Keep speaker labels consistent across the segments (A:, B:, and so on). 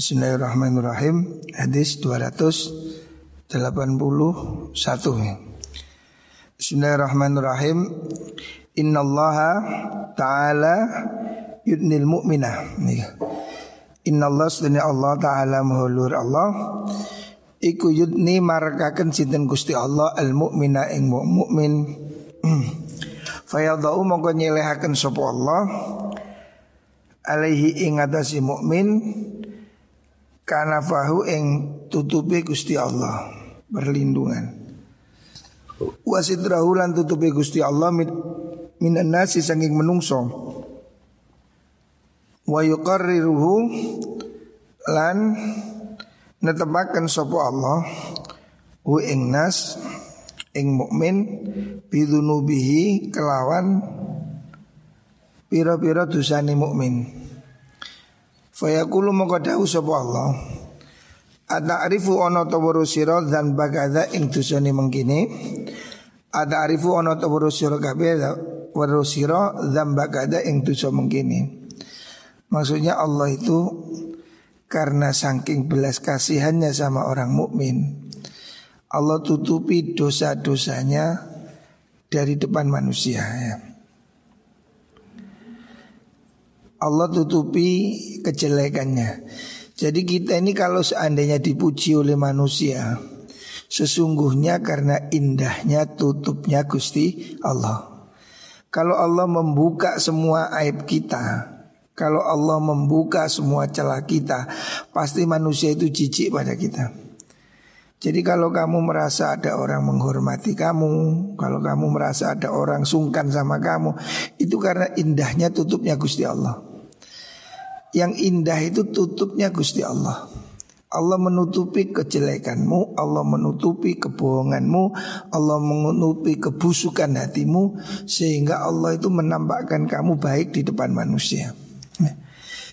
A: Bismillahirrahmanirrahim. Hadis 281 Bismillahirrahmanirrahim. Inna allaha ta'ala yudnil mu'minah. Inna Allah sedani Allah ta'ala mahulur Allah. Iku yudni marakakan sinten gusti Allah al mu'mina ing mu'min Fayadau mongko nyelehaken sapa Allah. Alaihi ing atasi mukmin kanafahu ing tutupi Gusti Allah. Berlindungan wasidrahu lan tutupi Gusti Allah min, minan nasi sanging menungso. Wa yuqarriruhu lan netepaken sapa Allah. Hu ing nas ing mukmin bidunubihi kelawan pira-pira dosane mukmin Fayaqulu moko dawu sapa Allah Ata'rifu ana ta sira dan bagada ing dosane mengkini Ata'rifu ana ta sira kabeh weruh sira dan bagada ing dosa mengkini Maksudnya Allah itu karena saking belas kasihannya sama orang mukmin, Allah tutupi dosa-dosanya dari depan manusia ya. Allah tutupi kejelekannya. Jadi kita ini kalau seandainya dipuji oleh manusia, sesungguhnya karena indahnya tutupnya Gusti Allah. Kalau Allah membuka semua aib kita, kalau Allah membuka semua celah kita, pasti manusia itu jijik pada kita. Jadi kalau kamu merasa ada orang menghormati kamu, kalau kamu merasa ada orang sungkan sama kamu, itu karena indahnya tutupnya Gusti Allah. Yang indah itu tutupnya Gusti Allah. Allah menutupi kejelekanmu, Allah menutupi kebohonganmu, Allah menutupi kebusukan hatimu sehingga Allah itu menampakkan kamu baik di depan manusia.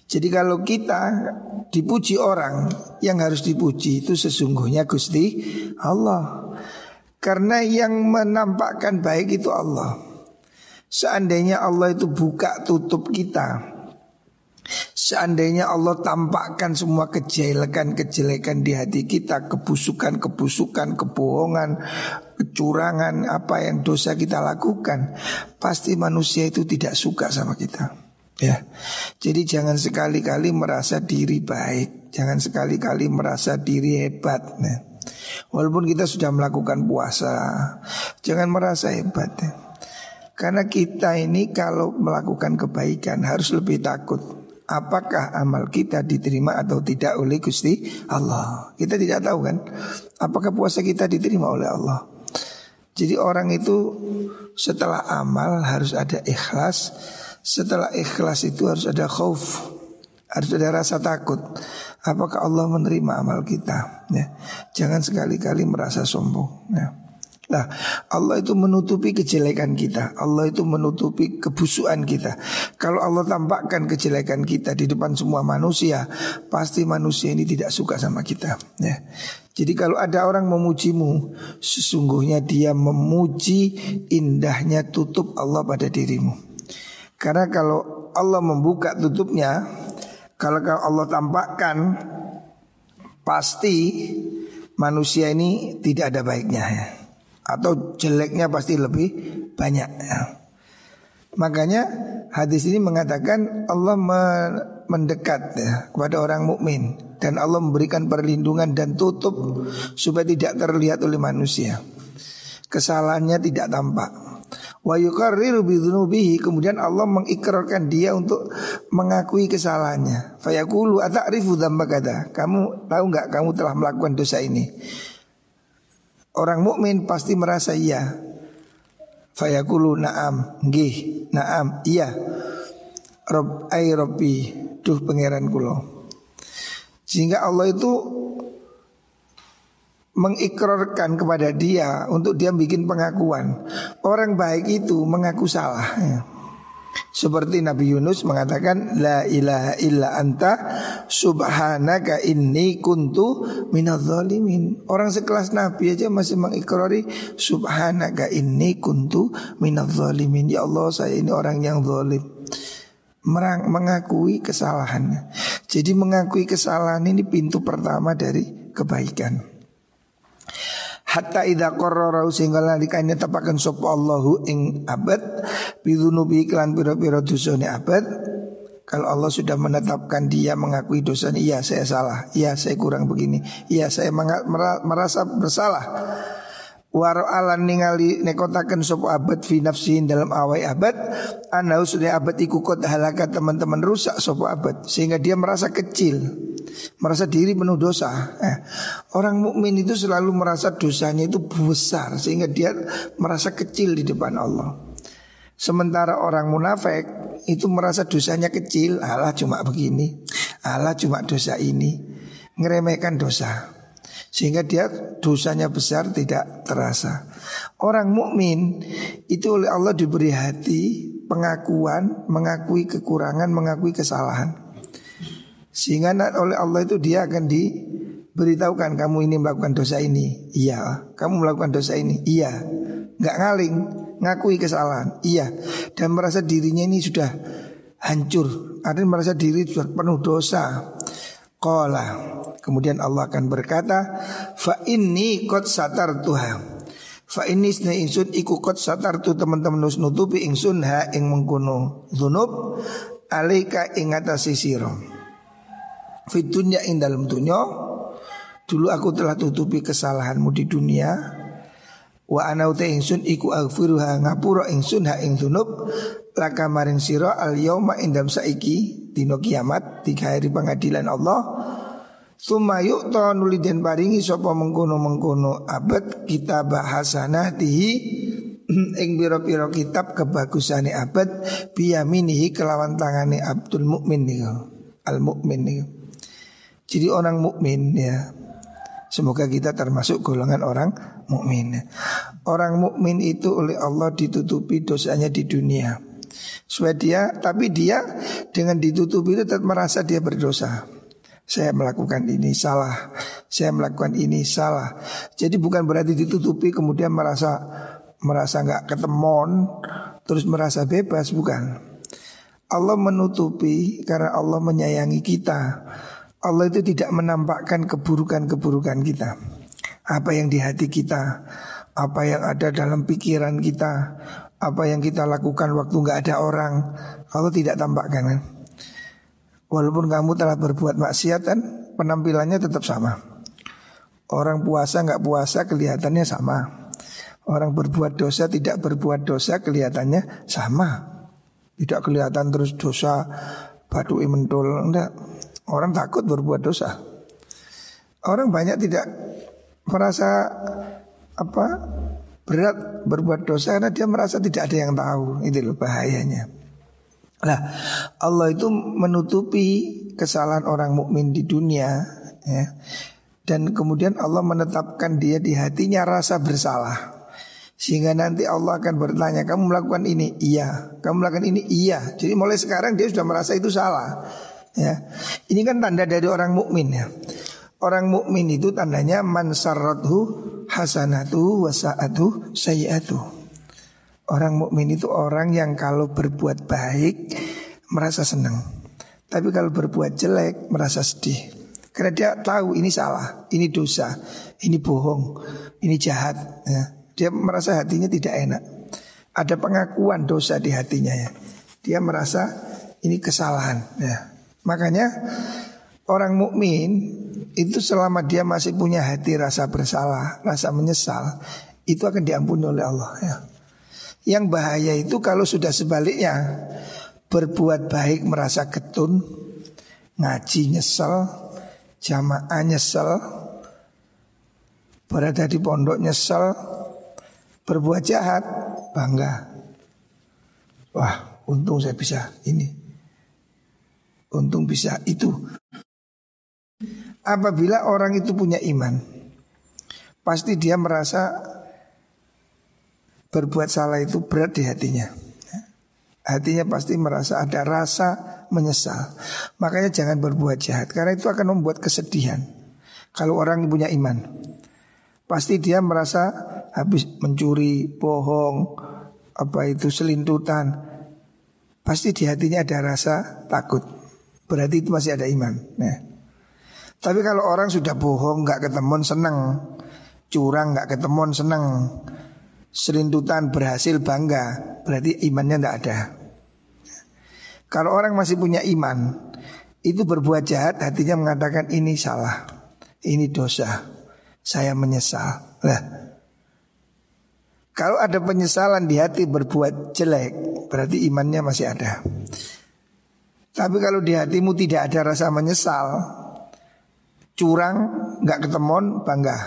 A: Jadi kalau kita dipuji orang yang harus dipuji itu sesungguhnya Gusti Allah. Karena yang menampakkan baik itu Allah. Seandainya Allah itu buka tutup kita, Seandainya Allah tampakkan semua kejelekan-kejelekan di hati kita, kebusukan-kebusukan, kebohongan, kecurangan, apa yang dosa kita lakukan, pasti manusia itu tidak suka sama kita. Ya, jadi jangan sekali-kali merasa diri baik, jangan sekali-kali merasa diri hebat. Ya. Walaupun kita sudah melakukan puasa, jangan merasa hebat. Ya. Karena kita ini kalau melakukan kebaikan harus lebih takut apakah amal kita diterima atau tidak oleh Gusti Allah. Kita tidak tahu kan apakah puasa kita diterima oleh Allah. Jadi orang itu setelah amal harus ada ikhlas, setelah ikhlas itu harus ada khauf, harus ada rasa takut. Apakah Allah menerima amal kita? Ya. Jangan sekali-kali merasa sombong. Ya. Nah Allah itu menutupi kejelekan kita. Allah itu menutupi kebusukan kita. Kalau Allah tampakkan kejelekan kita di depan semua manusia Pasti manusia ini tidak suka sama kita ya. Jadi kalau ada orang memujimu Sesungguhnya dia memuji indahnya tutup Allah pada dirimu. Karena kalau Allah membuka tutupnya Kalau Allah tampakkan Pasti manusia ini tidak ada baiknya ya atau jeleknya pasti lebih banyak. Ya. Makanya hadis ini mengatakan Allah mendekat ya, kepada orang mukmin dan Allah memberikan perlindungan dan tutup supaya tidak terlihat oleh manusia. Kesalahannya tidak tampak. Wa yuqarriru kemudian Allah mengikrarkan dia untuk mengakui kesalahannya. Fayaqulu ata'rifu dzambaka Kamu tahu nggak kamu telah melakukan dosa ini? Orang mukmin pasti merasa iya. Fayaqulu na'am, nggih, na'am, iya. Rob ay robbi, duh pangeran kula. Sehingga Allah itu mengikrarkan kepada dia untuk dia bikin pengakuan. Orang baik itu mengaku salah. Ya. Seperti Nabi Yunus mengatakan La ilaha illa anta subhanaka inni kuntu minadzalimin Orang sekelas Nabi aja masih mengikrari Subhanaka inni kuntu minadzalimin Ya Allah saya ini orang yang zalim merang, mengakui kesalahannya. Jadi mengakui kesalahan ini pintu pertama dari kebaikan. Hatta idza qarrara sehingga nalikane tepaken sapa Allahu ing abad. Bidunubi klan pira-pira dosane abad. Kalau Allah sudah menetapkan dia mengakui dosanya, iya saya salah, iya saya kurang begini, iya saya merasa bersalah. Waro alan ningali nekotaken sopo abad fi nafsihin dalam awai abad. Anau sudah abad iku kot halaka teman-teman rusak sopo abad. Sehingga dia merasa kecil Merasa diri penuh dosa eh, Orang mukmin itu selalu merasa dosanya itu besar Sehingga dia merasa kecil di depan Allah Sementara orang munafik itu merasa dosanya kecil Allah cuma begini Allah cuma dosa ini Ngeremehkan dosa sehingga dia dosanya besar tidak terasa. Orang mukmin itu oleh Allah diberi hati pengakuan, mengakui kekurangan, mengakui kesalahan. Sehingga oleh Allah itu dia akan diberitahukan kamu ini melakukan dosa ini. Iya, kamu melakukan dosa ini. Iya. Enggak ngaling, ngakui kesalahan. Iya. Dan merasa dirinya ini sudah hancur. Artinya merasa diri sudah penuh dosa. Qala Kemudian Allah akan berkata Fa inni kot satar Tuhan Fa ini sne insun iku satar tu teman-teman nus nutupi ingsun ha ing mengkuno zunub alika ing atasi siro Fit dunya ing dalam dunya. Dulu aku telah tutupi kesalahanmu di dunia. Wa ana uta ingsun iku aghfiruha ngapura ingsun ha ing zunub laka maring sira al yauma indam saiki dino kiamat di hari pengadilan Allah. Suma yuk to nuli den paringi sapa mengkono mengkono abad kita bahasana tihi ing biro-biro kitab kebagusane abad biyaminihi kelawan tangane Abdul Mukmin niku. Al mukmin niku. Jadi orang mukmin ya. Semoga kita termasuk golongan orang mukmin. Orang mukmin itu oleh Allah ditutupi dosanya di dunia. Supaya dia, tapi dia dengan ditutupi itu tetap merasa dia berdosa. Saya melakukan ini salah, saya melakukan ini salah. Jadi bukan berarti ditutupi kemudian merasa merasa nggak ketemon, terus merasa bebas, bukan. Allah menutupi karena Allah menyayangi kita. Allah itu tidak menampakkan keburukan-keburukan kita. Apa yang di hati kita, apa yang ada dalam pikiran kita, apa yang kita lakukan waktu nggak ada orang kalau tidak tampakkan kan? Walaupun kamu telah berbuat maksiat kan penampilannya tetap sama. Orang puasa nggak puasa kelihatannya sama. Orang berbuat dosa tidak berbuat dosa kelihatannya sama. Tidak kelihatan terus dosa batu mentul enggak orang takut berbuat dosa orang banyak tidak merasa apa berat berbuat dosa karena dia merasa tidak ada yang tahu. Itu loh bahayanya. Nah, Allah itu menutupi kesalahan orang mukmin di dunia ya. Dan kemudian Allah menetapkan dia di hatinya rasa bersalah. Sehingga nanti Allah akan bertanya, kamu melakukan ini? Iya. Kamu melakukan ini? Iya. Jadi mulai sekarang dia sudah merasa itu salah. Ya. Ini kan tanda dari orang mukmin ya. Orang mukmin itu tandanya man hasanatu wasaatu sayyatu. Orang mukmin itu orang yang kalau berbuat baik merasa senang. Tapi kalau berbuat jelek merasa sedih. Karena dia tahu ini salah, ini dosa, ini bohong, ini jahat. Ya. Dia merasa hatinya tidak enak. Ada pengakuan dosa di hatinya ya. Dia merasa ini kesalahan. Ya. Makanya Orang mukmin itu selama dia masih punya hati rasa bersalah, rasa menyesal, itu akan diampuni oleh Allah ya. Yang bahaya itu kalau sudah sebaliknya berbuat baik merasa ketun, ngaji nyesel, jamaah nyesel, berada di pondok nyesel, berbuat jahat bangga. Wah, untung saya bisa ini. Untung bisa itu apabila orang itu punya iman, pasti dia merasa berbuat salah itu berat di hatinya. Hatinya pasti merasa ada rasa menyesal. Makanya jangan berbuat jahat karena itu akan membuat kesedihan. Kalau orang punya iman, pasti dia merasa habis mencuri, bohong, apa itu selintutan, pasti di hatinya ada rasa takut. Berarti itu masih ada iman. Nah. Tapi kalau orang sudah bohong, nggak ketemuan seneng, curang nggak ketemuan seneng, selintutan berhasil bangga, berarti imannya tidak ada. Kalau orang masih punya iman, itu berbuat jahat, hatinya mengatakan ini salah, ini dosa, saya menyesal. Nah, kalau ada penyesalan di hati berbuat jelek, berarti imannya masih ada. Tapi kalau di hatimu tidak ada rasa menyesal, curang nggak ketemon bangga,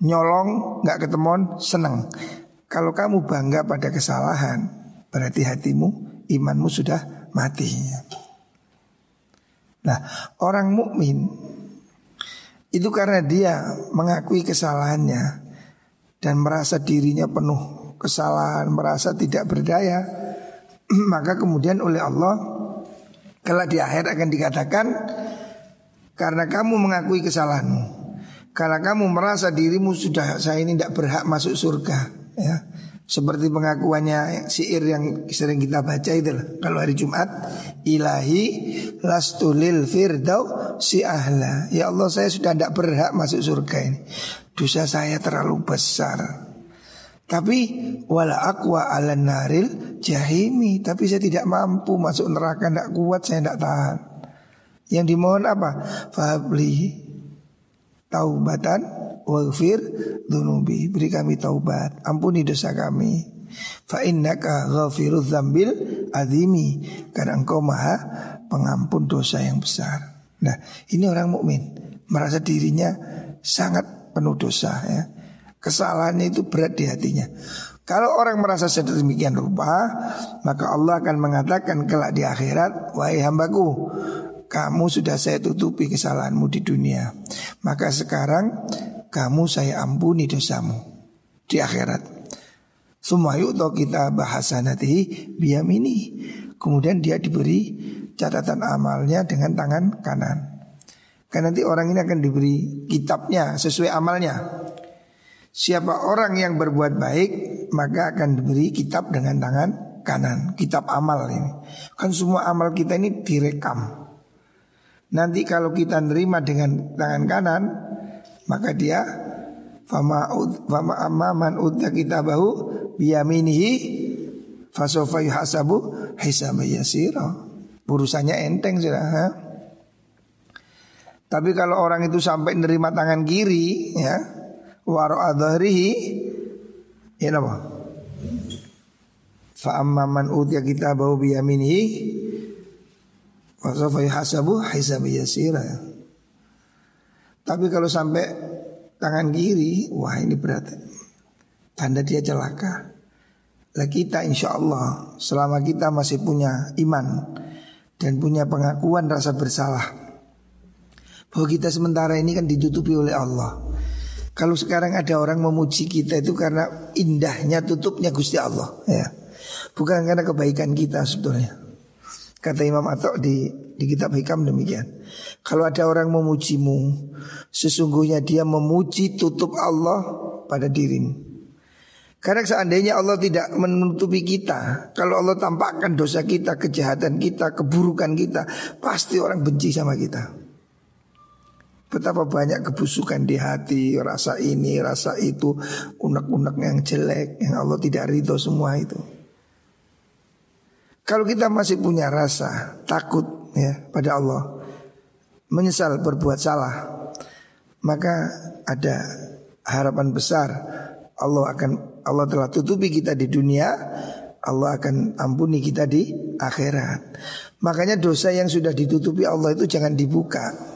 A: nyolong nggak ketemon seneng. Kalau kamu bangga pada kesalahan, berarti hatimu, imanmu sudah mati. Nah, orang mukmin itu karena dia mengakui kesalahannya dan merasa dirinya penuh kesalahan, merasa tidak berdaya, maka kemudian oleh Allah kalau di akhir akan dikatakan karena kamu mengakui kesalahanmu, karena kamu merasa dirimu sudah saya ini tidak berhak masuk surga, ya. Seperti pengakuannya syair yang sering kita baca itu. Kalau hari Jumat Ilahi lastulil firdau si ahla Ya Allah saya sudah tidak berhak masuk surga ini Dosa saya terlalu besar Tapi wala akwa ala naril jahimi. Tapi saya tidak mampu masuk neraka Tidak kuat saya tidak tahan. Yang dimohon apa? Fabli taubatan waghfir dunubi. Beri kami taubat. Ampuni dosa kami. Fa innaka ghafirudz dzambil azimi. Karena engkau maha pengampun dosa yang besar. Nah ini orang mukmin merasa dirinya sangat penuh dosa ya kesalahannya itu berat di hatinya kalau orang merasa sedemikian rupa, maka Allah akan mengatakan kelak di akhirat, wahai hambaku, kamu sudah saya tutupi kesalahanmu di dunia. Maka sekarang kamu saya ampuni dosamu di akhirat. Semua yuk kita bahasa nanti ini. Kemudian dia diberi catatan amalnya dengan tangan kanan. Karena nanti orang ini akan diberi kitabnya sesuai amalnya. Siapa orang yang berbuat baik maka akan diberi kitab dengan tangan kanan, kitab amal ini. Kan semua amal kita ini direkam. Nanti kalau kita nerima dengan tangan kanan, maka dia fama fama udda kitabahu biyaminihi fasofa yuhasabu yasira. Urusannya enteng sudah. Ha? Tapi kalau orang itu sampai nerima tangan kiri ya waro adharihi ya apa? Fa amman utiya kitabahu biyaminihi fasofa yuhasabu hisaba yasira. Tapi kalau sampai tangan kiri, wah ini berat. Tanda dia celaka. Lah kita insya Allah selama kita masih punya iman dan punya pengakuan rasa bersalah bahwa kita sementara ini kan ditutupi oleh Allah. Kalau sekarang ada orang memuji kita itu karena indahnya tutupnya Gusti Allah, ya. Bukan karena kebaikan kita sebetulnya. Kata Imam Atok di di kitab Hikam demikian. Kalau ada orang memujimu, sesungguhnya dia memuji tutup Allah pada dirimu. Karena seandainya Allah tidak menutupi kita, kalau Allah tampakkan dosa kita, kejahatan kita, keburukan kita, pasti orang benci sama kita. Betapa banyak kebusukan di hati, rasa ini, rasa itu, unek-unek yang jelek, yang Allah tidak ridho semua itu. Kalau kita masih punya rasa takut ya pada Allah menyesal berbuat salah maka ada harapan besar Allah akan Allah telah tutupi kita di dunia Allah akan ampuni kita di akhirat makanya dosa yang sudah ditutupi Allah itu jangan dibuka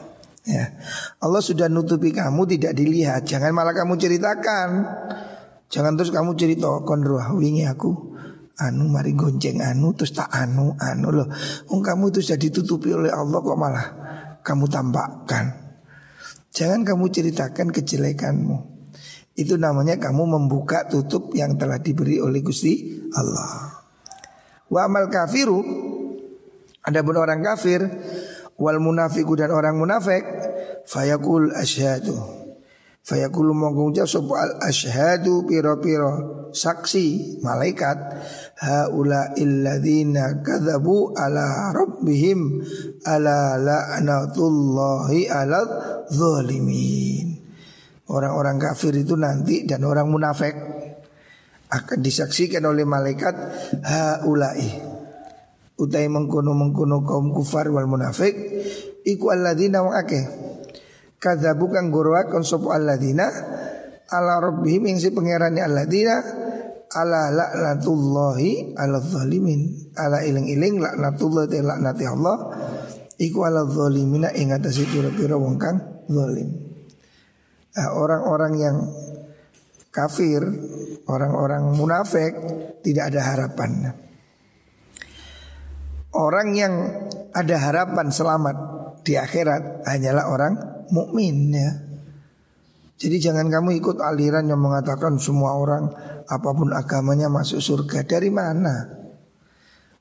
A: ya Allah sudah nutupi kamu tidak dilihat jangan malah kamu ceritakan jangan terus kamu cerita konruah wingi aku anu mari gonceng anu terus tak anu anu loh. Wong kamu itu sudah ditutupi oleh Allah kok malah kamu tampakkan. Jangan kamu ceritakan kejelekanmu. Itu namanya kamu membuka tutup yang telah diberi oleh Gusti Allah. Wa amal kafiru ada pun orang kafir wal munafiku dan orang munafik fayaqul asyhadu Fayaqulu mongko ucap al asyhadu piro-piro saksi malaikat haula illadzina kadzabu ala rabbihim ala la'natullahi ala zalimin. Orang-orang kafir itu nanti dan orang munafik akan disaksikan oleh malaikat haulai utai mengkono-mengkono kaum kufar wal munafik iku alladzina wa akeh. Kadzabu kang gurwakon sapa alladzina? Ala rabbihim ing si pangerane alladzina? Ala laknatullahi ala zalimin. Ala iling-iling laknatullah te laknati Allah iku ala zalimina ing atase pira-pira wong kang zalim. Nah, orang-orang yang kafir orang-orang munafik tidak ada harapan orang yang ada harapan selamat di akhirat hanyalah orang mukmin ya. Jadi jangan kamu ikut aliran yang mengatakan semua orang apa pun agamanya masuk surga. Dari mana?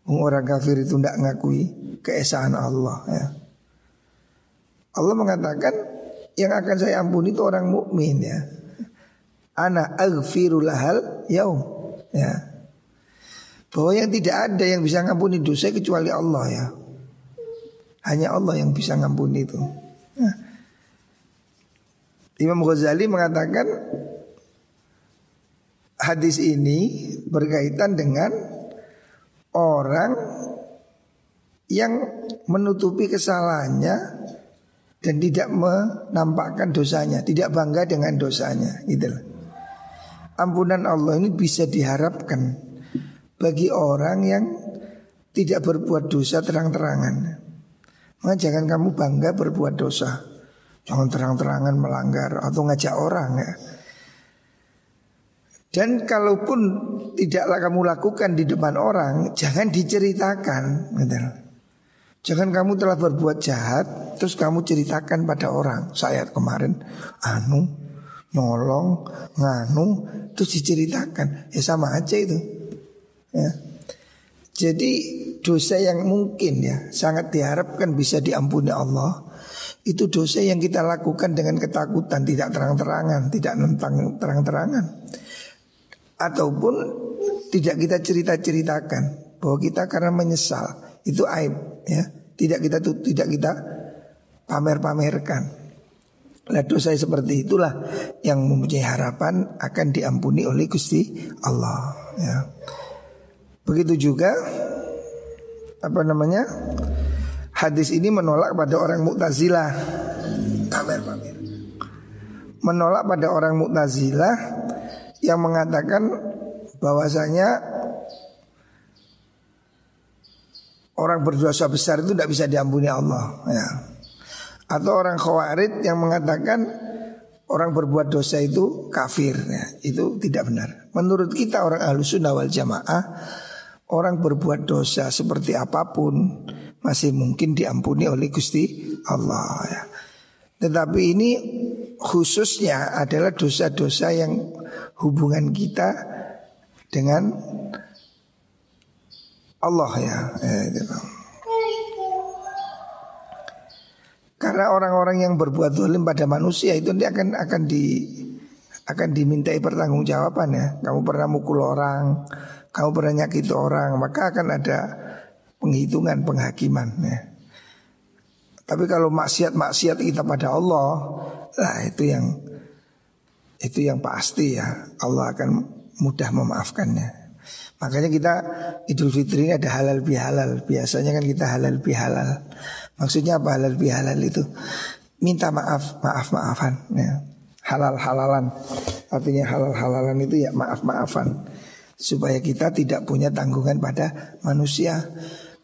A: Orang kafir itu tidak ngakui keesaan Allah ya. Allah mengatakan yang akan saya ampuni itu orang mukmin ya. Ana aghfirul hal yaum ya. Bahwa yang tidak ada yang bisa ngampuni dosa kecuali Allah ya. Hanya Allah yang bisa ngampuni itu. Nah, Imam Ghazali mengatakan hadis ini berkaitan dengan orang yang menutupi kesalahannya dan tidak menampakkan dosanya, tidak bangga dengan dosanya, gitu Ampunan Allah ini bisa diharapkan bagi orang yang tidak berbuat dosa terang-terangan. Maka jangan kamu bangga berbuat dosa. Jangan terang-terangan melanggar atau ngajak orang ya. Dan kalaupun tidaklah kamu lakukan di depan orang, jangan diceritakan. Gitu. Jangan kamu telah berbuat jahat, terus kamu ceritakan pada orang. Saya kemarin, anu, nolong, nganu, terus diceritakan. Ya sama aja itu. Ya. Jadi dosa yang mungkin ya sangat diharapkan bisa diampuni Allah itu dosa yang kita lakukan dengan ketakutan Tidak terang-terangan Tidak nentang terang-terangan Ataupun tidak kita cerita-ceritakan Bahwa kita karena menyesal Itu aib ya Tidak kita tidak kita pamer-pamerkan Nah dosa seperti itulah Yang mempunyai harapan Akan diampuni oleh Gusti Allah ya. Begitu juga Apa namanya Hadis ini menolak pada orang Mu'tazilah. Pamer-pamer. Menolak pada orang Mu'tazilah yang mengatakan bahwasanya orang berdosa besar itu tidak bisa diampuni Allah ya. Atau orang khawarid yang mengatakan orang berbuat dosa itu kafir ya. Itu tidak benar Menurut kita orang ahlu sunnah wal jamaah Orang berbuat dosa seperti apa pun masih mungkin diampuni oleh Gusti Allah ya. Tetapi ini khususnya adalah dosa-dosa yang hubungan kita dengan Allah ya. Gitu. Karena orang-orang yang berbuat zalim pada manusia itu nanti akan akan di akan dimintai pertanggungjawaban ya. Kamu pernah mukul orang, kamu pernah nyakiti orang, maka akan ada penghitungan penghakiman ya. Tapi kalau maksiat-maksiat kita pada Allah, nah itu yang itu yang pasti ya Allah akan mudah memaafkannya. Makanya kita Idul Fitri ini ada halal bihalal. Biasanya kan kita halal bihalal. Maksudnya apa halal bihalal itu? Minta maaf, maaf maafan. Ya. Halal halalan. Artinya halal halalan itu ya maaf maafan. Supaya kita tidak punya tanggungan pada manusia.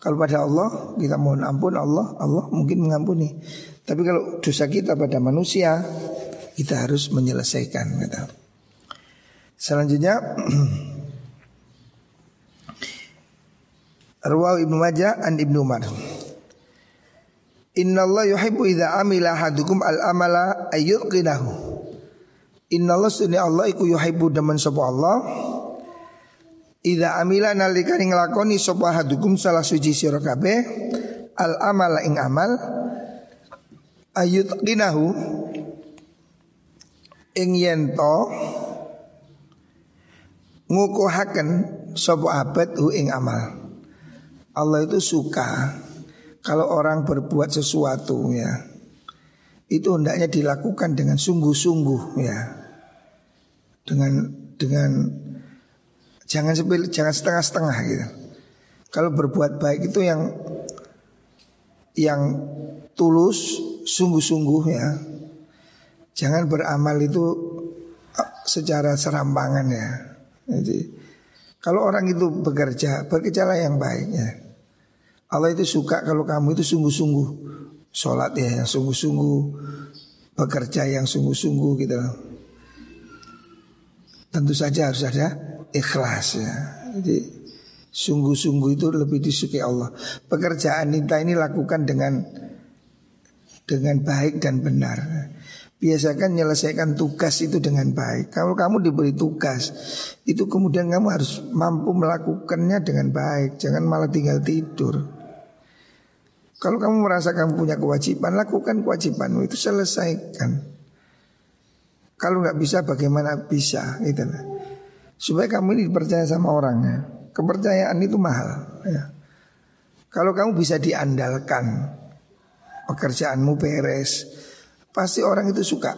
A: Kalau pada Allah kita mohon ampun Allah, Allah mungkin mengampuni. Tapi kalau dosa kita pada manusia, kita harus menyelesaikan. Gitu. Selanjutnya, Ruwah Ibnu Majah an Ibnu Umar. Inna Allah yuhibbu idha amila hadukum al-amala ayyuqinahu. Inna Allah sunni Allah iku yuhibbu daman sapa Allah Ida amila nalikani nglakoni sapa hadukum salah suci sira kabeh al amala ing amal ayut qinahu ing yen to ngukuhaken sapa abad hu ing amal. Allah itu suka kalau orang berbuat sesuatu ya. Itu hendaknya dilakukan dengan sungguh-sungguh ya. Dengan dengan jangan sepil, jangan setengah-setengah gitu. Kalau berbuat baik itu yang yang tulus, sungguh-sungguh ya. Jangan beramal itu uh, secara serampangan ya. Jadi kalau orang itu bekerja, bekerjalah yang baik ya. Allah itu suka kalau kamu itu sungguh-sungguh sholat ya yang sungguh-sungguh, bekerja yang sungguh-sungguh gitu. Tentu saja harus ada ikhlas ya. Jadi sungguh-sungguh itu lebih disukai Allah. Pekerjaan kita ini lakukan dengan dengan baik dan benar. Biasakan menyelesaikan tugas itu dengan baik. Kalau kamu diberi tugas, itu kemudian kamu harus mampu melakukannya dengan baik. Jangan malah tinggal tidur. Kalau kamu merasa kamu punya kewajiban, lakukan kewajibanmu itu selesaikan. Kalau nggak bisa, bagaimana bisa? Gitu Supaya kamu ini dipercaya sama orangnya. Kepercayaan itu mahal. Ya. Kalau kamu bisa diandalkan, pekerjaanmu beres, pasti orang itu suka.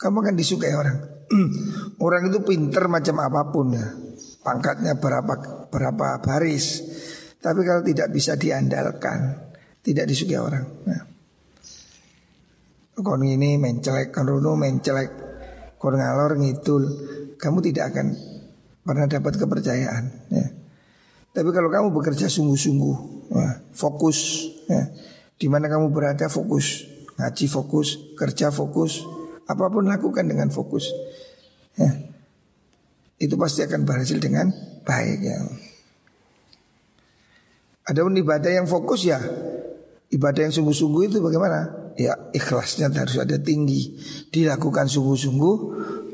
A: Kamu kan disukai orang. orang itu pinter macam apa pun ya. Pangkatnya berapa berapa baris. Tapi kalau tidak bisa diandalkan, tidak disukai orang. Nah. Kon ini mencelek, kon runo mencelek, kon ngalor ngidul, kamu tidak akan pernah dapat kepercayaan. Ya. Tapi kalau kamu bekerja sungguh-sungguh, ya, fokus, ya, di mana kamu berada fokus, ngaji fokus, kerja fokus, apa pun lakukan dengan fokus. Ya. Itu pasti akan berhasil dengan baik ya. Ada pun ibadah yang fokus ya, ibadah yang sungguh-sungguh itu bagaimana? Ya ikhlasnya harus ada tinggi, dilakukan sungguh-sungguh,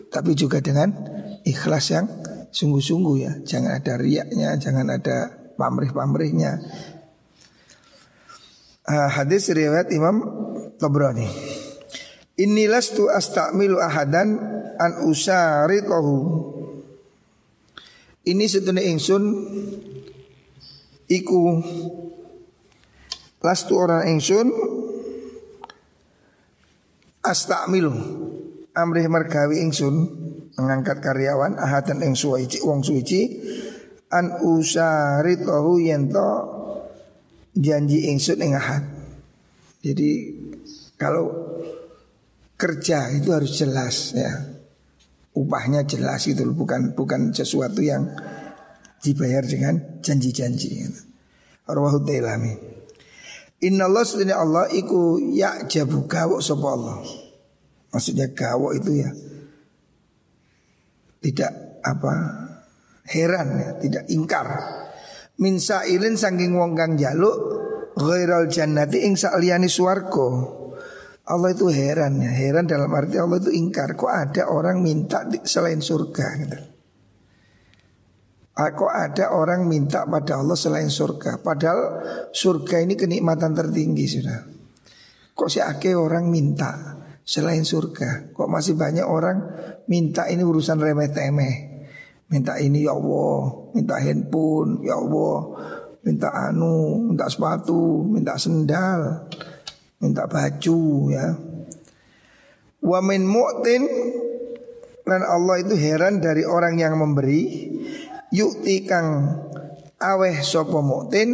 A: tapi juga dengan ikhlas yang sungguh-sungguh ya. Jangan ada riaknya, jangan ada pamrih-pamrihnya, uh, hadis riwayat Imam Tabrani. Inilah tu astamilu ahadan an usarikahu. Ini setune ingsun iku lastu orang ingsun astamilu amrih mergawi ingsun mengangkat karyawan ahadan ing suwici wong suwici an usaritahu yento janji ingsun ing ahad. Jadi kalau kerja itu harus jelas ya. Upahnya jelas itu bukan bukan sesuatu yang dibayar dengan janji-janji. Arwahu Tailami. Inna Allah sebenarnya Allah iku ya jabu gawok sopa Allah. Maksudnya gawok itu ya tidak apa heran ya, tidak ingkar. Min sailin saking wong kang jaluk ghairal jannati ing sakliyane swarga. Allah itu heran ya, heran dalam arti Allah itu ingkar. Kok ada orang minta selain surga gitu. Ah, kok ada orang minta pada Allah selain surga? Padahal surga ini kenikmatan tertinggi sudah. Kok si ake orang minta selain surga Kok masih banyak orang minta ini urusan remeh-temeh Minta ini ya Allah, minta handphone ya Allah, minta anu, minta sepatu, minta sendal, minta baju ya. Wa min mu'tin dan Allah itu heran dari orang yang memberi yukti kang aweh sapa mu'tin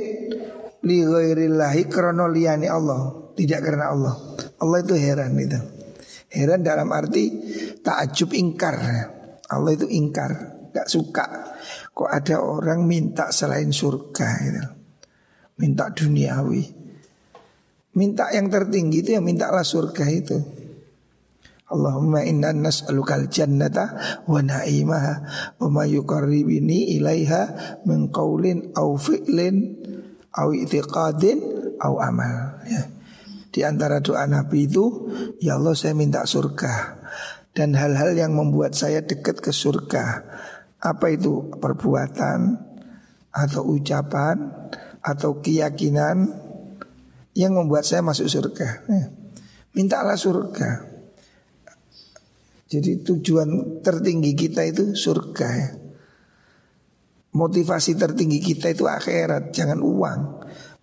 A: li ghairillahi krana Allah, tidak karena Allah. Allah itu heran itu. Heran dalam arti takjub ingkar. Allah itu ingkar gak suka kok ada orang minta selain surga gitu. Minta duniawi. Minta yang tertinggi itu ya mintalah surga itu. Allahumma inna nas'alukal jannata wa na'imaha wa ma yuqarribini ilaiha min qaulin au fi'lin au i'tiqadin au amal ya. Di antara doa Nabi itu Ya Allah saya minta surga Dan hal-hal yang membuat saya dekat ke surga apa itu perbuatan atau ucapan atau keyakinan yang membuat saya masuk surga. Eh, mintalah surga. Jadi tujuan tertinggi kita itu surga ya. Motivasi tertinggi kita itu akhirat, jangan uang.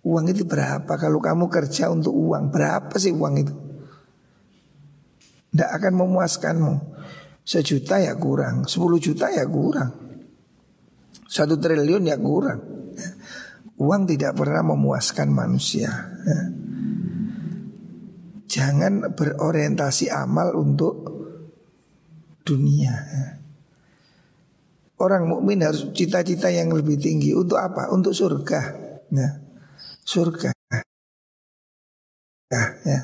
A: Uang itu berapa? Kalau kamu kerja untuk uang, berapa sih uang itu? Tidak akan memuaskanmu. Sejuta ya kurang, sepuluh juta ya kurang. Satu triliun ya kurang. Uang tidak pernah memuaskan manusia. Jangan berorientasi amal untuk dunia. Orang mukmin harus cita-cita yang lebih tinggi untuk apa? Untuk surga. Nah, surga. Ya, ya.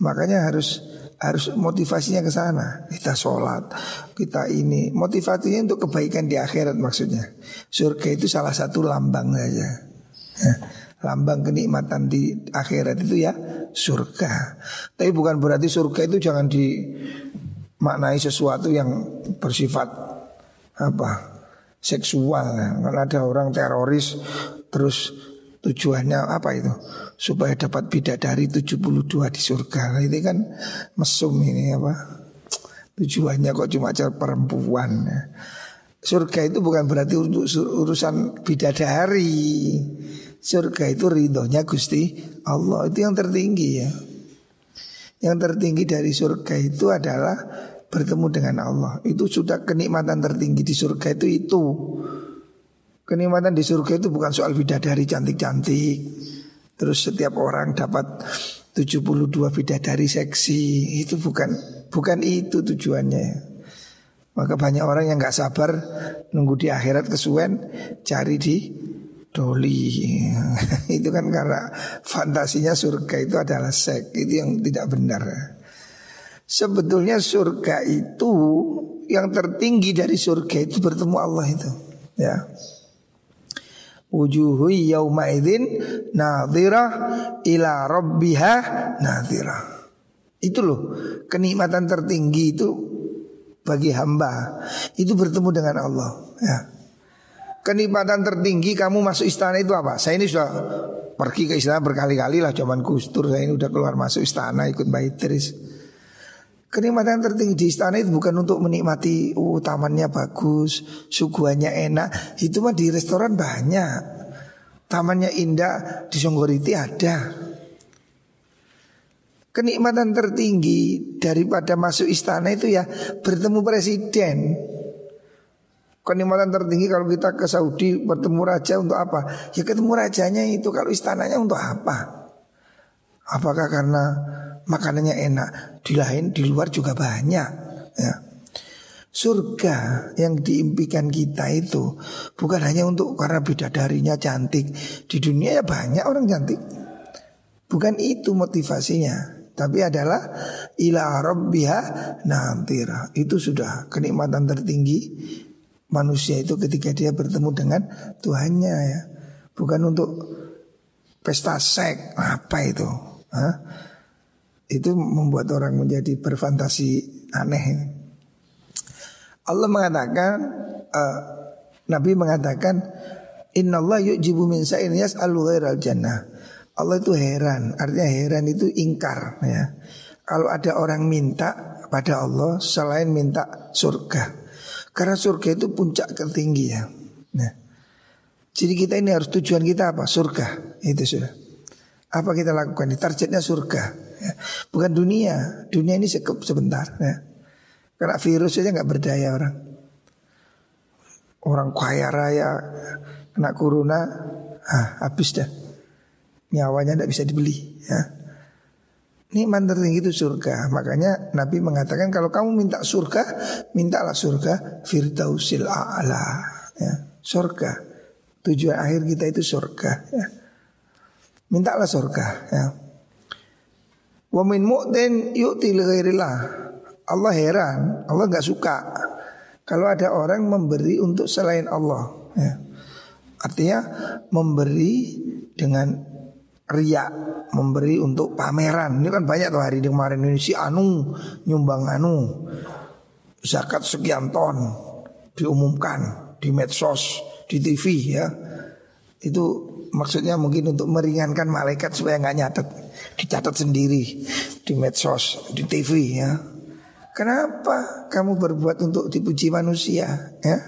A: Makanya harus harus motivasinya ke sana. Kita sholat, kita ini motivasinya untuk kebaikan di akhirat maksudnya. Surga itu salah satu lambang saja. Ya. Lambang kenikmatan di akhirat itu ya surga. Tapi bukan berarti surga itu jangan di maknai sesuatu yang bersifat apa seksual kan ada orang teroris terus tujuannya apa itu? Supaya dapat bidadari 72 di surga. Nah, ini kan mesum ini apa? Tujuannya kok cuma cari perempuan. Surga itu bukan berarti untuk urusan bidadari. Surga itu ridhonya Gusti Allah. Itu yang tertinggi ya. Yang tertinggi dari surga itu adalah bertemu dengan Allah. Itu sudah kenikmatan tertinggi di surga itu itu. Kenikmatan di surga itu bukan soal bidadari cantik-cantik. Terus setiap orang dapat 72 bidadari seksi. Itu bukan bukan itu tujuannya. Maka banyak orang yang nggak sabar nunggu di akhirat kesuwen cari di doli itu kan karena fantasinya surga itu adalah seks itu yang tidak benar sebetulnya surga itu yang tertinggi dari surga itu bertemu Allah itu ya wujuhu yauma idzin nadhirah ila rabbiha nadhirah itu loh kenikmatan tertinggi itu bagi hamba itu bertemu dengan Allah ya kenikmatan tertinggi kamu masuk istana itu apa? Saya ini sudah pergi ke istana berkali-kali lah cuman kustur saya ini udah keluar masuk istana ikut baitris. Kenikmatan tertinggi di istana itu bukan untuk menikmati uh, tamannya bagus, suguhannya enak. Itu mah di restoran banyak. Tamannya indah di Songgoriti ada. Kenikmatan tertinggi daripada masuk istana itu ya bertemu presiden. Kenikmatan tertinggi kalau kita ke Saudi bertemu raja untuk apa? Ya ketemu rajanya itu kalau istananya untuk apa? Apakah karena makanannya enak? Di lain di luar juga banyak ya. Surga yang diimpikan kita itu bukan hanya untuk karena bidadarinya cantik. Di dunia ya banyak orang cantik. Bukan itu motivasinya. Tapi adalah ila rabbiha nantira. Itu sudah kenikmatan tertinggi manusia itu ketika dia bertemu dengan Tuhannya ya. Bukan untuk pesta seks apa itu? Hah? Itu membuat orang menjadi berfantasi aneh. Allah mengatakan uh, Nabi mengatakan Inna Allah yu'jibu min sa'in yas'alu ghairal jannah Allah itu heran Artinya heran itu ingkar ya Kalau ada orang minta pada Allah Selain minta surga karena surga itu puncak tertinggi ya. Nah, jadi kita ini harus tujuan kita apa? Surga itu sudah. Apa kita lakukan? Targetnya surga, ya. bukan dunia. Dunia ini sekup sebentar. Ya. Karena virus saja nggak berdaya orang. Orang kaya raya kena corona, ah, habis dah. Nyawanya tidak bisa dibeli. Ya. Nikmat tertinggi itu surga. Makanya Nabi mengatakan kalau kamu minta surga, mintalah surga firdausil a'la. Ya, surga. Tujuan akhir kita itu surga. Ya. Mintalah surga. Ya. Wa min mu'tin yu'ti Allah heran, Allah nggak suka kalau ada orang memberi untuk selain Allah. Ya. Artinya memberi dengan riak memberi untuk pameran. Ini kan banyak tuh hari ini kemarin ini si Anu nyumbang Anu zakat sekian ton diumumkan di medsos, di TV ya. Itu maksudnya mungkin untuk meringankan malaikat supaya nggak nyatet, dicatat sendiri di medsos, di TV ya. Kenapa kamu berbuat untuk dipuji manusia ya?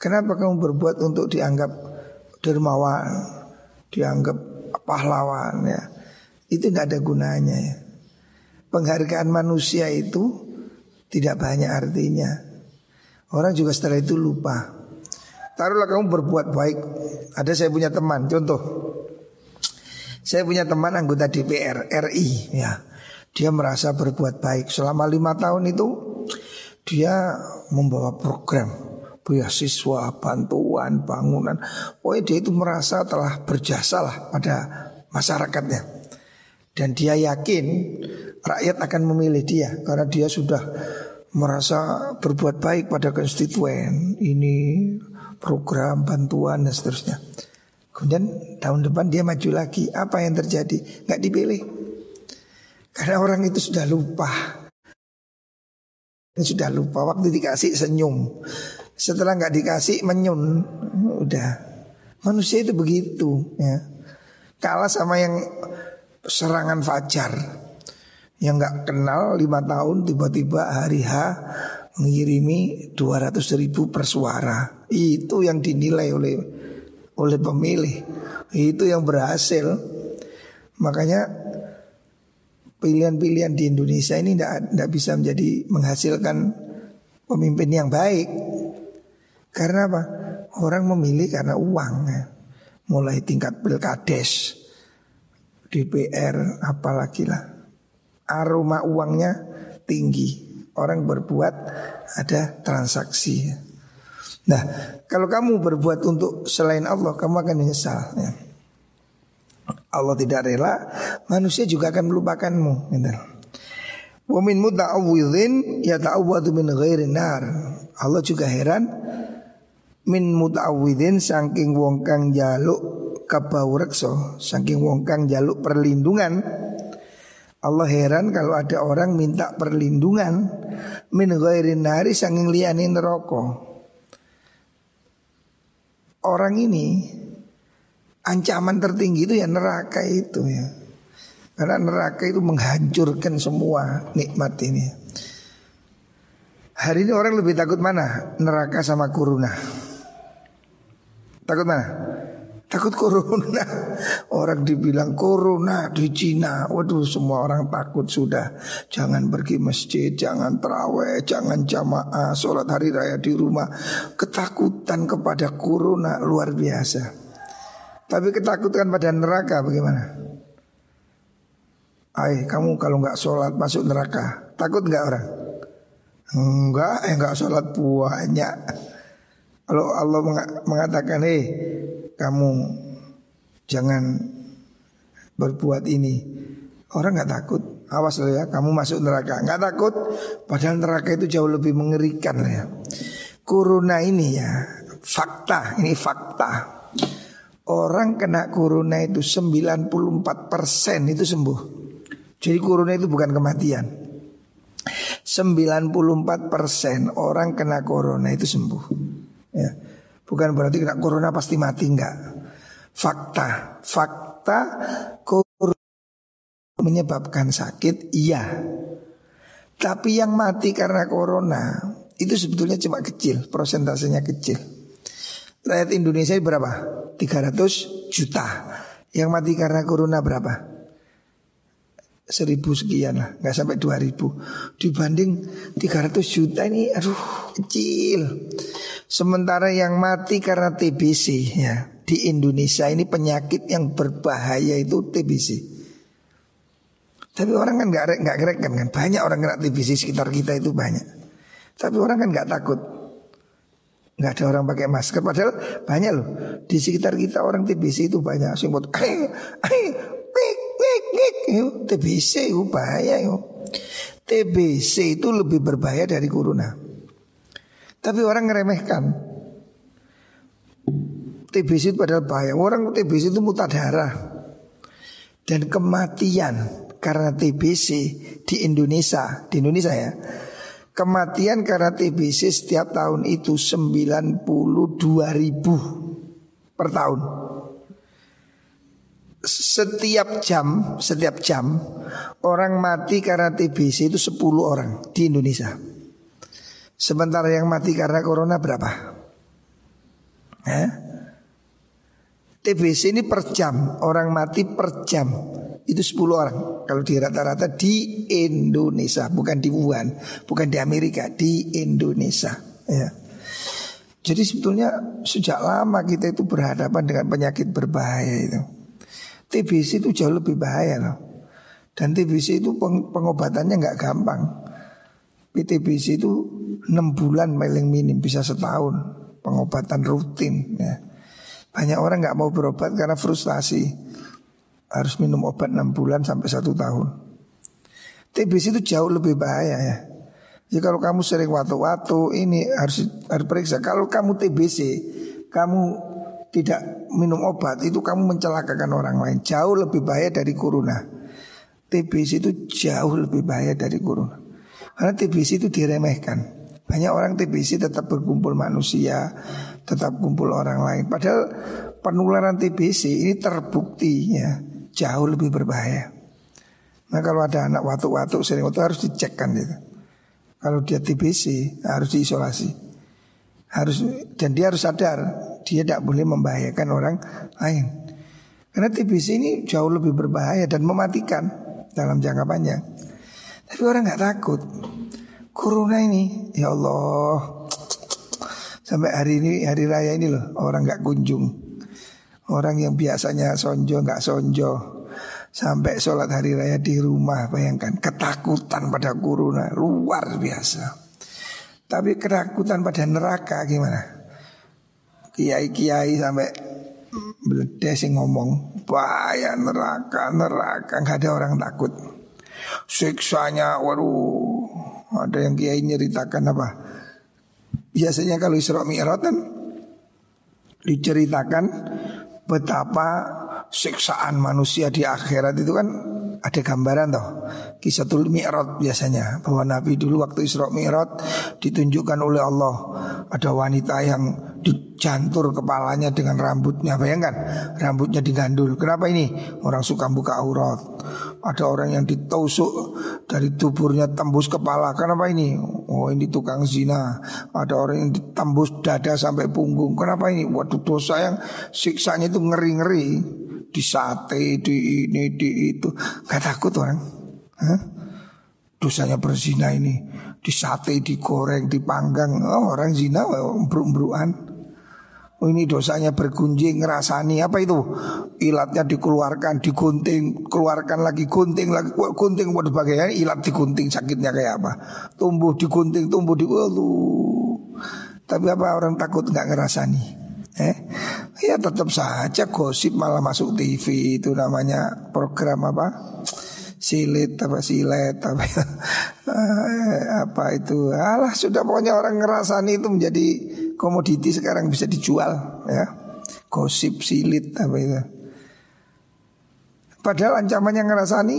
A: Kenapa kamu berbuat untuk dianggap dermawan, dianggap pahlawan ya? Itu tidak ada gunanya ya. Penghargaan manusia itu tidak banyak artinya. Orang juga setelah itu lupa. Taruhlah kamu berbuat baik. Ada saya punya teman, contoh. Saya punya teman anggota DPR RI ya. Dia merasa berbuat baik selama lima tahun itu dia membawa program beasiswa, bantuan, bangunan. Oh dia itu merasa telah berjasa lah pada masyarakatnya. Dan dia yakin rakyat akan memilih dia karena dia sudah merasa berbuat baik pada konstituen. Ini program bantuan dan seterusnya. Kemudian tahun depan dia maju lagi. Apa yang terjadi? Gak dipilih. Karena orang itu sudah lupa. Sudah lupa waktu dikasih senyum. Setelah nggak dikasih menyun. Udah. Manusia itu begitu ya. Kalah sama yang serangan fajar. Yang nggak kenal lima tahun tiba-tiba hari H mengirimi 200 ribu per suara. Itu yang dinilai oleh oleh pemilih. Itu yang berhasil. Makanya pilihan-pilihan di Indonesia ini tidak bisa menjadi menghasilkan pemimpin yang baik. Karena apa? Orang memilih karena uang. Ya. Mulai tingkat pilkades, DPR, apalagi lah. Aroma uangnya tinggi. Orang berbuat ada transaksi. Nah, kalau kamu berbuat untuk selain Allah, kamu akan menyesal. Ya. Allah tidak rela, manusia juga akan melupakanmu. Gitu. Wa min muta'awwidhin yata'awwadu min ghairi nar. Allah juga heran min muta'awwidhin saking wong kang jaluk kabaurekso, saking wong kang jaluk perlindungan. Allah heran kalau ada orang minta perlindungan min ghairi nari saking liyane neraka. Orang ini ancaman tertinggi itu ya neraka itu ya. Karena neraka itu menghancurkan semua nikmat ini. Hari ini orang lebih takut mana? Neraka sama kuruna. Takut mana? Takut corona. Orang dibilang corona di Cina. Waduh semua orang takut sudah. Jangan pergi masjid, jangan terawih, jangan jamaah, sholat hari raya di rumah. Ketakutan kepada corona luar biasa. Tapi ketakutan pada neraka bagaimana? Ay, kamu kalau nggak sholat masuk neraka, takut nggak orang? Enggak, eh nggak sholat banyak. Kalau Allah mengatakan, hei kamu jangan berbuat ini, orang nggak takut. Awas loh ya, kamu masuk neraka. Nggak takut, padahal neraka itu jauh lebih mengerikan ya. Corona ini ya, fakta, ini fakta. Orang kena corona itu 94% itu sembuh. Jadi corona itu bukan kematian. 94% orang kena corona itu sembuh. Ya. Bukan berarti kena corona pasti mati enggak. Fakta, fakta corona menyebabkan sakit iya. Tapi yang mati karena corona itu sebetulnya cuma kecil, prosentasenya kecil. Rakyat Indonesia berapa? 300 juta. Yang mati karena corona berapa? Seribu sekian lah, nggak sampai dua ribu. Dibanding 300 juta ini, aduh kecil. Sementara yang mati karena TBC ya di Indonesia ini penyakit yang berbahaya itu TBC. Tapi orang kan nggak nggak kan kan banyak orang kena TBC sekitar kita itu banyak. Tapi orang kan nggak takut nggak ada orang pakai masker padahal banyak loh di sekitar kita orang TBC itu banyak sing buat TBC itu bahaya yo. TBC itu lebih berbahaya dari corona. Tapi orang ngeremehkan. TBC itu padahal bahaya. Orang TBC itu muta darah. Dan kematian karena TBC di Indonesia, di Indonesia ya, Kematian karena TBC setiap tahun itu 92 ribu per tahun setiap jam, setiap jam orang mati karena TBC itu 10 orang di Indonesia. Sementara yang mati karena corona berapa? Eh? TBC ini per jam, orang mati per jam itu 10 orang. Kalau di rata-rata di Indonesia, bukan di Wuhan, bukan di Amerika, di Indonesia. Ya. Jadi sebetulnya sejak lama kita itu berhadapan dengan penyakit berbahaya itu. TBC itu jauh lebih bahaya loh. Dan TBC itu pengobatannya nggak gampang. PTBC itu 6 bulan paling minim bisa setahun pengobatan rutin ya. Banyak orang nggak mau berobat karena frustasi harus minum obat 6 bulan sampai satu tahun. TBC itu jauh lebih bahaya ya. Ya kalau kamu sering waktu-waktu ini harus harus periksa. Kalau kamu TBC, kamu tidak minum obat itu kamu mencelakakan orang lain jauh lebih bahaya dari corona. TBC itu jauh lebih bahaya dari corona. Karena TBC itu diremehkan. Banyak orang TBC tetap berkumpul manusia, tetap kumpul orang lain. Padahal penularan TBC ini terbukti ya jauh lebih berbahaya. Nah kalau ada anak watu-watu sering waktu harus dicekkan itu. Kalau dia TBC harus diisolasi harus dan dia harus sadar dia tidak boleh membahayakan orang lain. Karena TBC ini jauh lebih berbahaya dan mematikan dalam jangka panjang. Tapi orang nggak takut. Corona ini, ya Allah, sampai hari ini hari raya ini loh orang nggak kunjung. Orang yang biasanya sonjo nggak sonjo. Sampai sholat hari raya di rumah Bayangkan ketakutan pada corona Luar biasa tapi ketakutan pada neraka gimana? Kiai-kiai sampai beledek sih ngomong bahaya neraka, neraka nggak ada orang takut. Siksanya, waduh, ada yang kiai nyeritakan apa? Biasanya kalau Isra Mi'raj kan diceritakan betapa siksaan manusia di akhirat itu kan ada gambaran toh kisah tul Mi'raj biasanya bahwa Nabi dulu waktu Isra Mi'raj ditunjukkan oleh Allah. Ada wanita yang dijantur kepalanya dengan rambutnya bayangkan rambutnya digandul. Kenapa ini? Orang suka buka aurat. Ada orang yang ditusuk dari tuburnya tembus kepala. Kenapa ini? Oh ini tukang zina. Ada orang yang ditembus dada sampai punggung. Kenapa ini? Waduh dosa yang siksanya itu ngeri-ngeri di sate, di ini, di itu. Gak takut orang. Hah? Dosanya berzina ini di sate, digoreng, dipanggang. Oh, orang zina embruk-embrukan. Oh ini dosanya bergunjing, ngerasani apa itu? Ilatnya dikeluarkan, digunting, keluarkan lagi, gunting lagi, gunting waduh bagaimana ilat digunting sakitnya kayak apa? Tumbuh digunting, tumbuh di. Tapi apa orang takut nggak ngerasani? Eh, ya tetap saja gosip malah masuk TV itu namanya program apa? Silit apa silet apa eh, apa itu? Alah sudah pokoknya orang ngerasani itu menjadi komoditi sekarang bisa dijual ya. Gosip silit apa itu? Padahal ancamannya ngerasani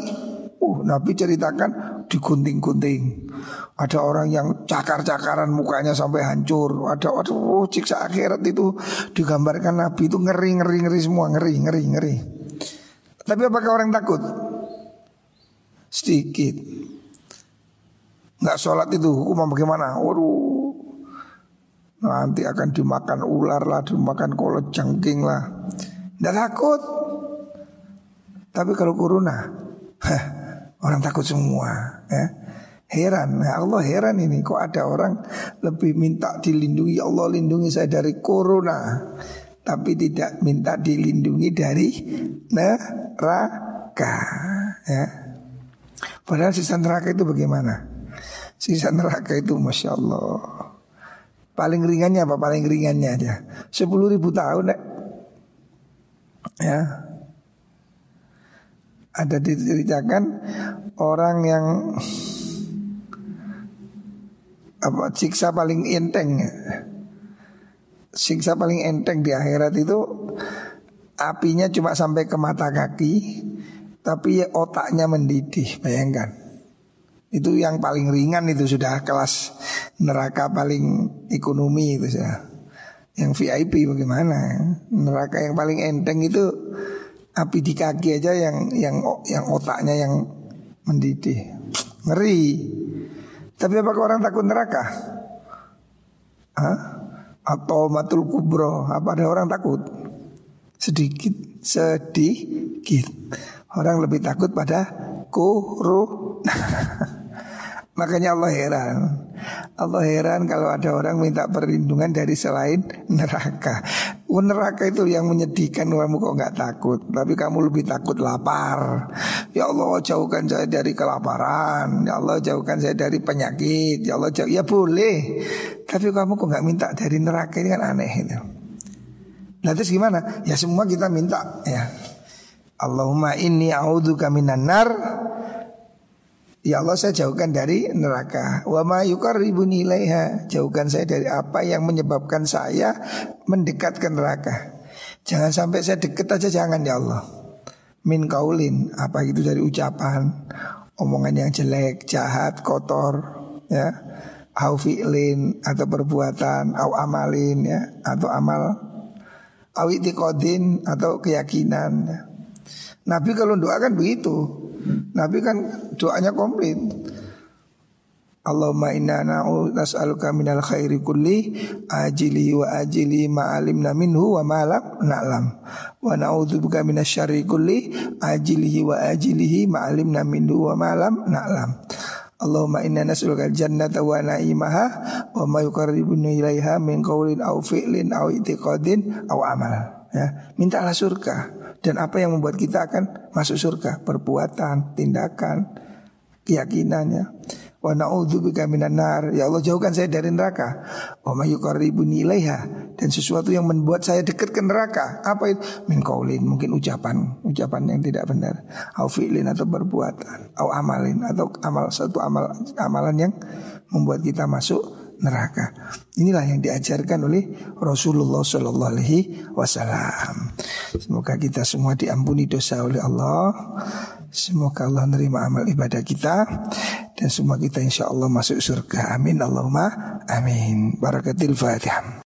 A: Uh, Nabi ceritakan digunting-gunting. Ada orang yang cakar-cakaran mukanya sampai hancur. Ada waduh oh, siksa akhirat itu digambarkan Nabi itu ngeri-ngeri ngeri semua, ngeri ngeri ngeri. Tapi apakah orang takut? Sedikit. Nggak sholat itu hukum bagaimana? Waduh, nanti akan dimakan ular lah, dimakan kolot jangking lah. Nggak takut. Tapi kalau corona, heh, Orang takut semua ya. Heran, ya Allah heran ini kok ada orang lebih minta dilindungi Allah lindungi saya dari corona tapi tidak minta dilindungi dari neraka ya. Padahal sisa neraka itu bagaimana? Sisa neraka itu masya Allah. Paling ringannya apa? Paling ringannya aja. Sepuluh ribu tahun ya ada diceritakan orang yang apa siksa paling enteng. Siksa paling enteng di akhirat itu apinya cuma sampai ke mata kaki tapi otaknya mendidih bayangkan. Itu yang paling ringan itu sudah kelas neraka paling ekonomi itu sudah. Yang VIP bagaimana? Neraka yang paling enteng itu Api di kaki aja yang yang yang otaknya yang mendidih. Ngeri. Tapi apakah orang takut neraka? Hah? Atau matul kubro? Apa ada orang takut? Sedikit, sedikit. Orang lebih takut pada kuru. Makanya Allah heran. Allah heran kalau ada orang minta perlindungan dari selain neraka. Oh, neraka itu yang menyedihkan kamu kok nggak takut, tapi kamu lebih takut lapar. Ya Allah jauhkan saya dari kelaparan. Ya Allah jauhkan saya dari penyakit. Ya Allah jauh ya boleh. Tapi kamu kok nggak minta dari neraka ini kan aneh itu. Nah terus gimana? Ya semua kita minta ya. Allahumma inni a'udzubika minan nar Ya Allah saya jauhkan dari neraka. Wa ma yukarribuni ilaiha Jauhkan saya dari apa yang menyebabkan saya mendekat ke neraka. Jangan sampai saya deket aja jangan ya Allah. Min kaulin Apa itu dari ucapan Omongan yang jelek, jahat, kotor ya. Au fi'lin atau perbuatan Au amalin ya Atau amal. Au atau keyakinan ya. Nabi kalau doa kan begitu Nabi kan doanya komplit. Allahumma inna na'u nas'aluka minal khairi kulli ajili wa ajili ma'alimna minhu wa ma'lam na'lam. Wa na'udzubika minasyarri kulli ajilihi wa ajilihi ma'alimna minhu wa ma'lam na'lam. Allahumma inna nas'aluka jannata wa na'imaha wa ma yuqarribuna ilaiha min qawlin aw fi'lin aw i'tiqadin aw amal ya mintalah surga dan apa yang membuat kita akan masuk surga? Perbuatan, tindakan, keyakinannya. Wa na'udzubika minan nar. Ya Allah jauhkan saya dari neraka. Wa may yuqarribuni ilaiha dan sesuatu yang membuat saya dekat ke neraka. Apa itu? Min qaulin, mungkin ucapan, ucapan yang tidak benar. Au fi'lin atau perbuatan, au amalin atau amal satu amal amalan yang membuat kita masuk neraka. Inilah yang diajarkan oleh Rasulullah Shallallahu Alaihi Wasallam. Semoga kita semua diampuni dosa oleh Allah. Semoga Allah menerima amal ibadah kita dan semua kita insya Allah masuk surga. Amin Allahumma amin. Barakatil Fatihah.